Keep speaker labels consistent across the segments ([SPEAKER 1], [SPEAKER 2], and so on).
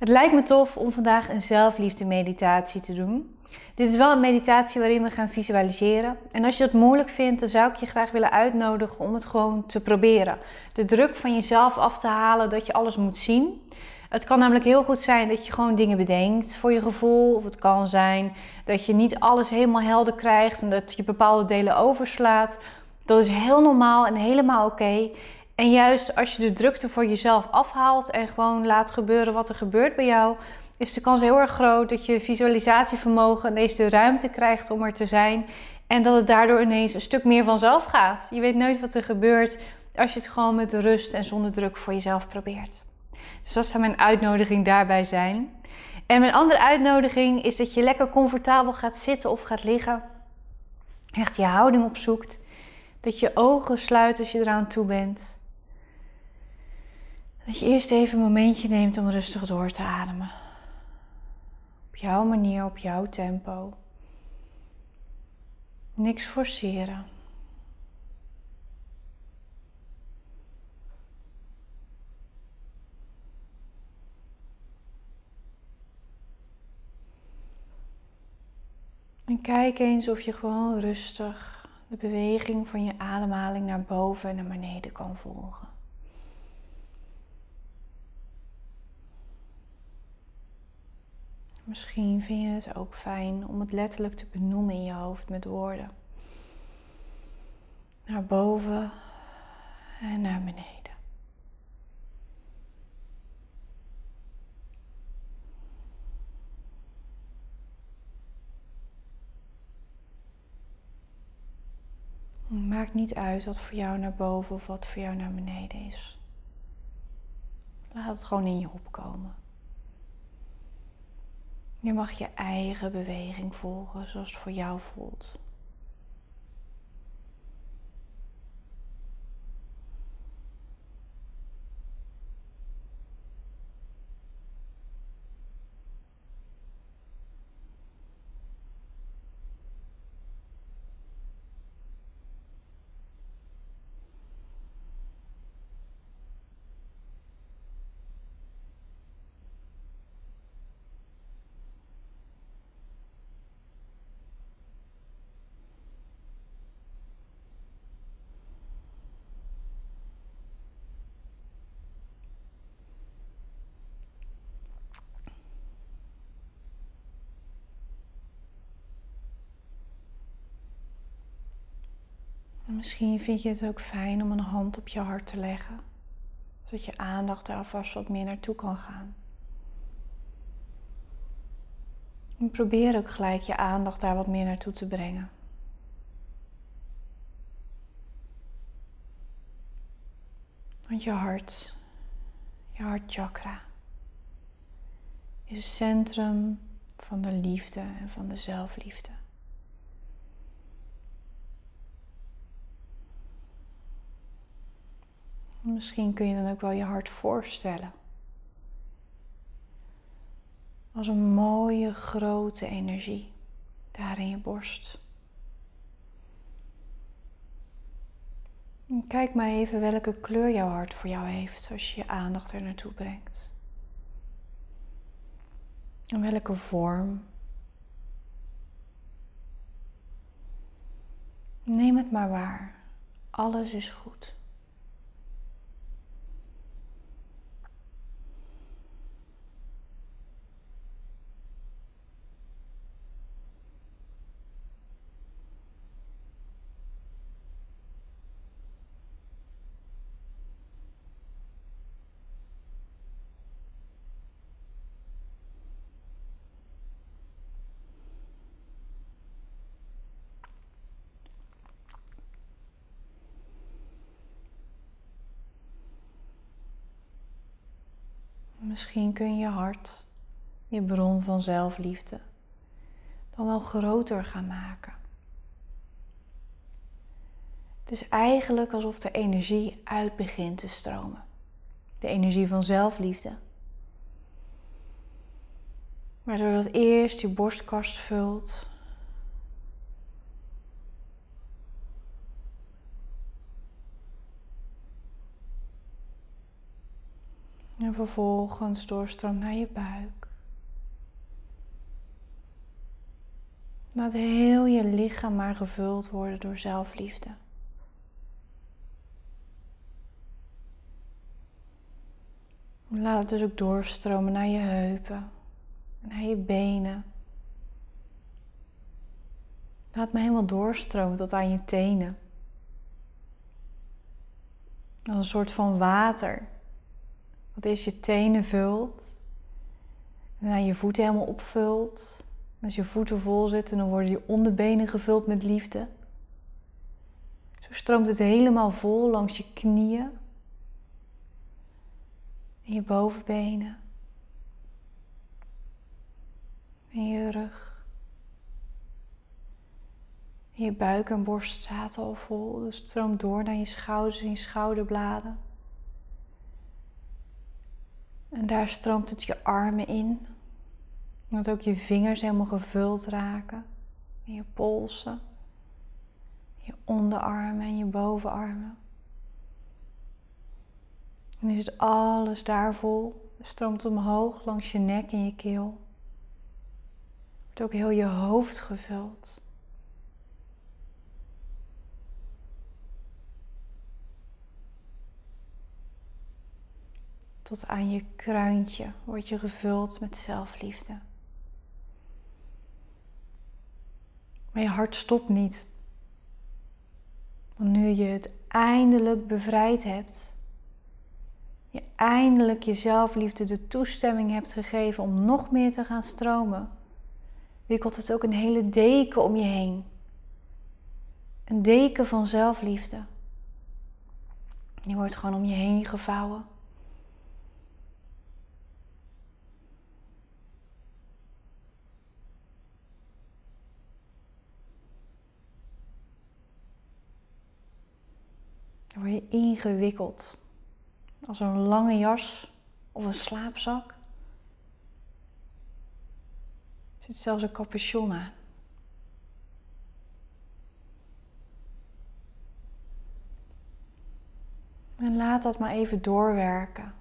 [SPEAKER 1] Het lijkt me tof om vandaag een zelfliefde meditatie te doen. Dit is wel een meditatie waarin we gaan visualiseren. En als je dat moeilijk vindt, dan zou ik je graag willen uitnodigen om het gewoon te proberen. De druk van jezelf af te halen dat je alles moet zien. Het kan namelijk heel goed zijn dat je gewoon dingen bedenkt voor je gevoel. Of het kan zijn dat je niet alles helemaal helder krijgt en dat je bepaalde delen overslaat. Dat is heel normaal en helemaal oké. En juist als je de drukte voor jezelf afhaalt en gewoon laat gebeuren wat er gebeurt bij jou, is de kans heel erg groot dat je visualisatievermogen ineens de ruimte krijgt om er te zijn. En dat het daardoor ineens een stuk meer vanzelf gaat. Je weet nooit wat er gebeurt als je het gewoon met rust en zonder druk voor jezelf probeert. Dus dat zou mijn uitnodiging daarbij zijn. En mijn andere uitnodiging is dat je lekker comfortabel gaat zitten of gaat liggen. Echt je houding opzoekt. Dat je ogen sluit als je eraan toe bent. Dat je eerst even een momentje neemt om rustig door te ademen. Op jouw manier, op jouw tempo. Niks forceren. En kijk eens of je gewoon rustig de beweging van je ademhaling naar boven en naar beneden kan volgen. Misschien vind je het ook fijn om het letterlijk te benoemen in je hoofd met woorden. Naar boven en naar beneden. Maakt niet uit wat voor jou naar boven of wat voor jou naar beneden is. Laat het gewoon in je opkomen. Je mag je eigen beweging volgen zoals het voor jou voelt. Misschien vind je het ook fijn om een hand op je hart te leggen, zodat je aandacht daar alvast wat meer naartoe kan gaan. En probeer ook gelijk je aandacht daar wat meer naartoe te brengen. Want je hart, je hartchakra, is het centrum van de liefde en van de zelfliefde. Misschien kun je dan ook wel je hart voorstellen. Als een mooie grote energie daar in je borst. kijk maar even welke kleur jouw hart voor jou heeft als je je aandacht er naartoe brengt. En welke vorm. Neem het maar waar. Alles is goed. Misschien kun je hart, je bron van zelfliefde, dan wel groter gaan maken. Het is eigenlijk alsof de energie uit begint te stromen. De energie van zelfliefde. Waardoor dat eerst je borstkast vult, En vervolgens doorstroom naar je buik. Laat heel je lichaam maar gevuld worden door zelfliefde. Laat het dus ook doorstromen naar je heupen, naar je benen. Laat me helemaal doorstromen tot aan je tenen. Als een soort van water. Wat eerst je tenen vult. En daarna je voeten helemaal opvult. Als je voeten vol zitten, dan worden je onderbenen gevuld met liefde. Zo stroomt het helemaal vol langs je knieën. En je bovenbenen. En je rug. Je buik en borst zaten al vol. Dus het stroomt door naar je schouders en je schouderbladen. En daar stroomt het je armen in. Dat ook je vingers helemaal gevuld raken. En je polsen. Je onderarmen en je bovenarmen. En is het alles daar vol. Stroomt omhoog langs je nek en je keel. Wordt ook heel je hoofd gevuld. Tot aan je kruintje word je gevuld met zelfliefde. Maar je hart stopt niet. Want nu je het eindelijk bevrijd hebt, je eindelijk je zelfliefde de toestemming hebt gegeven om nog meer te gaan stromen, wikkelt het ook een hele deken om je heen. Een deken van zelfliefde. Die wordt gewoon om je heen gevouwen. Dan word je ingewikkeld. Als een lange jas of een slaapzak. Er zit zelfs een capuchon aan. En laat dat maar even doorwerken.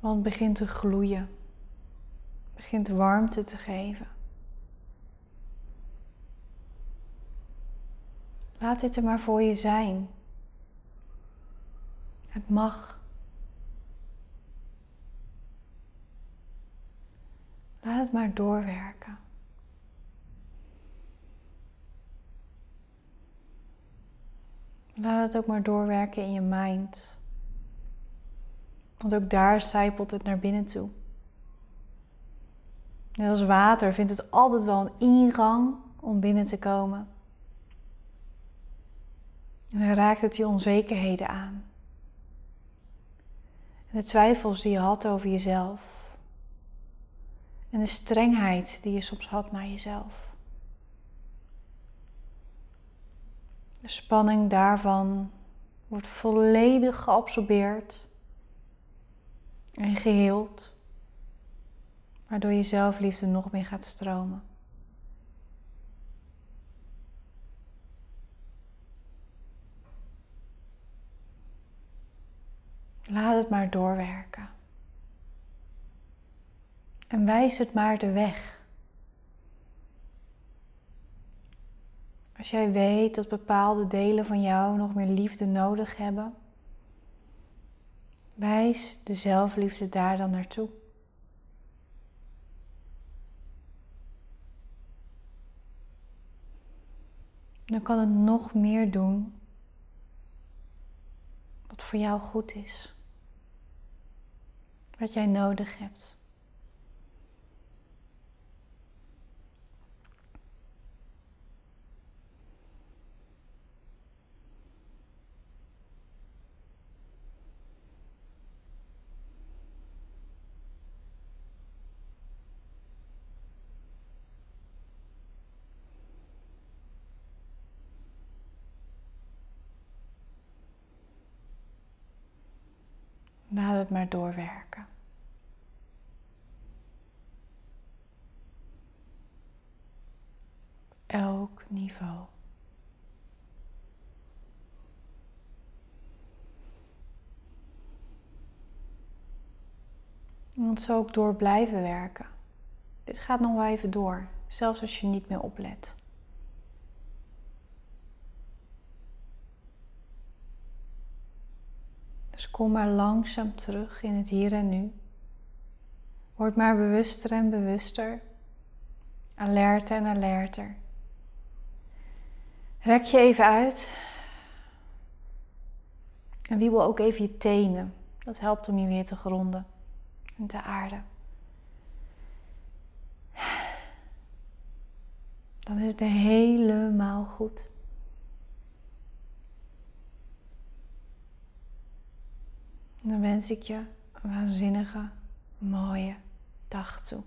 [SPEAKER 1] Want het begint te gloeien. Het begint warmte te geven. Laat dit er maar voor je zijn. Het mag. Laat het maar doorwerken. Laat het ook maar doorwerken in je mind. Want ook daar zijpelt het naar binnen toe. Net als water vindt het altijd wel een ingang om binnen te komen. En raakt het je onzekerheden aan. En de twijfels die je had over jezelf. En de strengheid die je soms had naar jezelf. De spanning daarvan wordt volledig geabsorbeerd en geheeld, waardoor je zelfliefde nog meer gaat stromen. Laat het maar doorwerken. En wijs het maar de weg. Als jij weet dat bepaalde delen van jou nog meer liefde nodig hebben, wijs de zelfliefde daar dan naartoe. Dan kan het nog meer doen wat voor jou goed is wat jij nodig hebt. Laat het maar doorwerken. elk niveau. Want zo ook door blijven werken. Dit gaat nog wel even door, zelfs als je niet meer oplet. Dus kom maar langzaam terug in het hier en nu. Word maar bewuster en bewuster, alerter en alerter. Rek je even uit. En wiebel ook even je tenen. Dat helpt om je weer te gronden en te aarden. Dan is het helemaal goed. dan wens ik je een waanzinnige, mooie dag toe.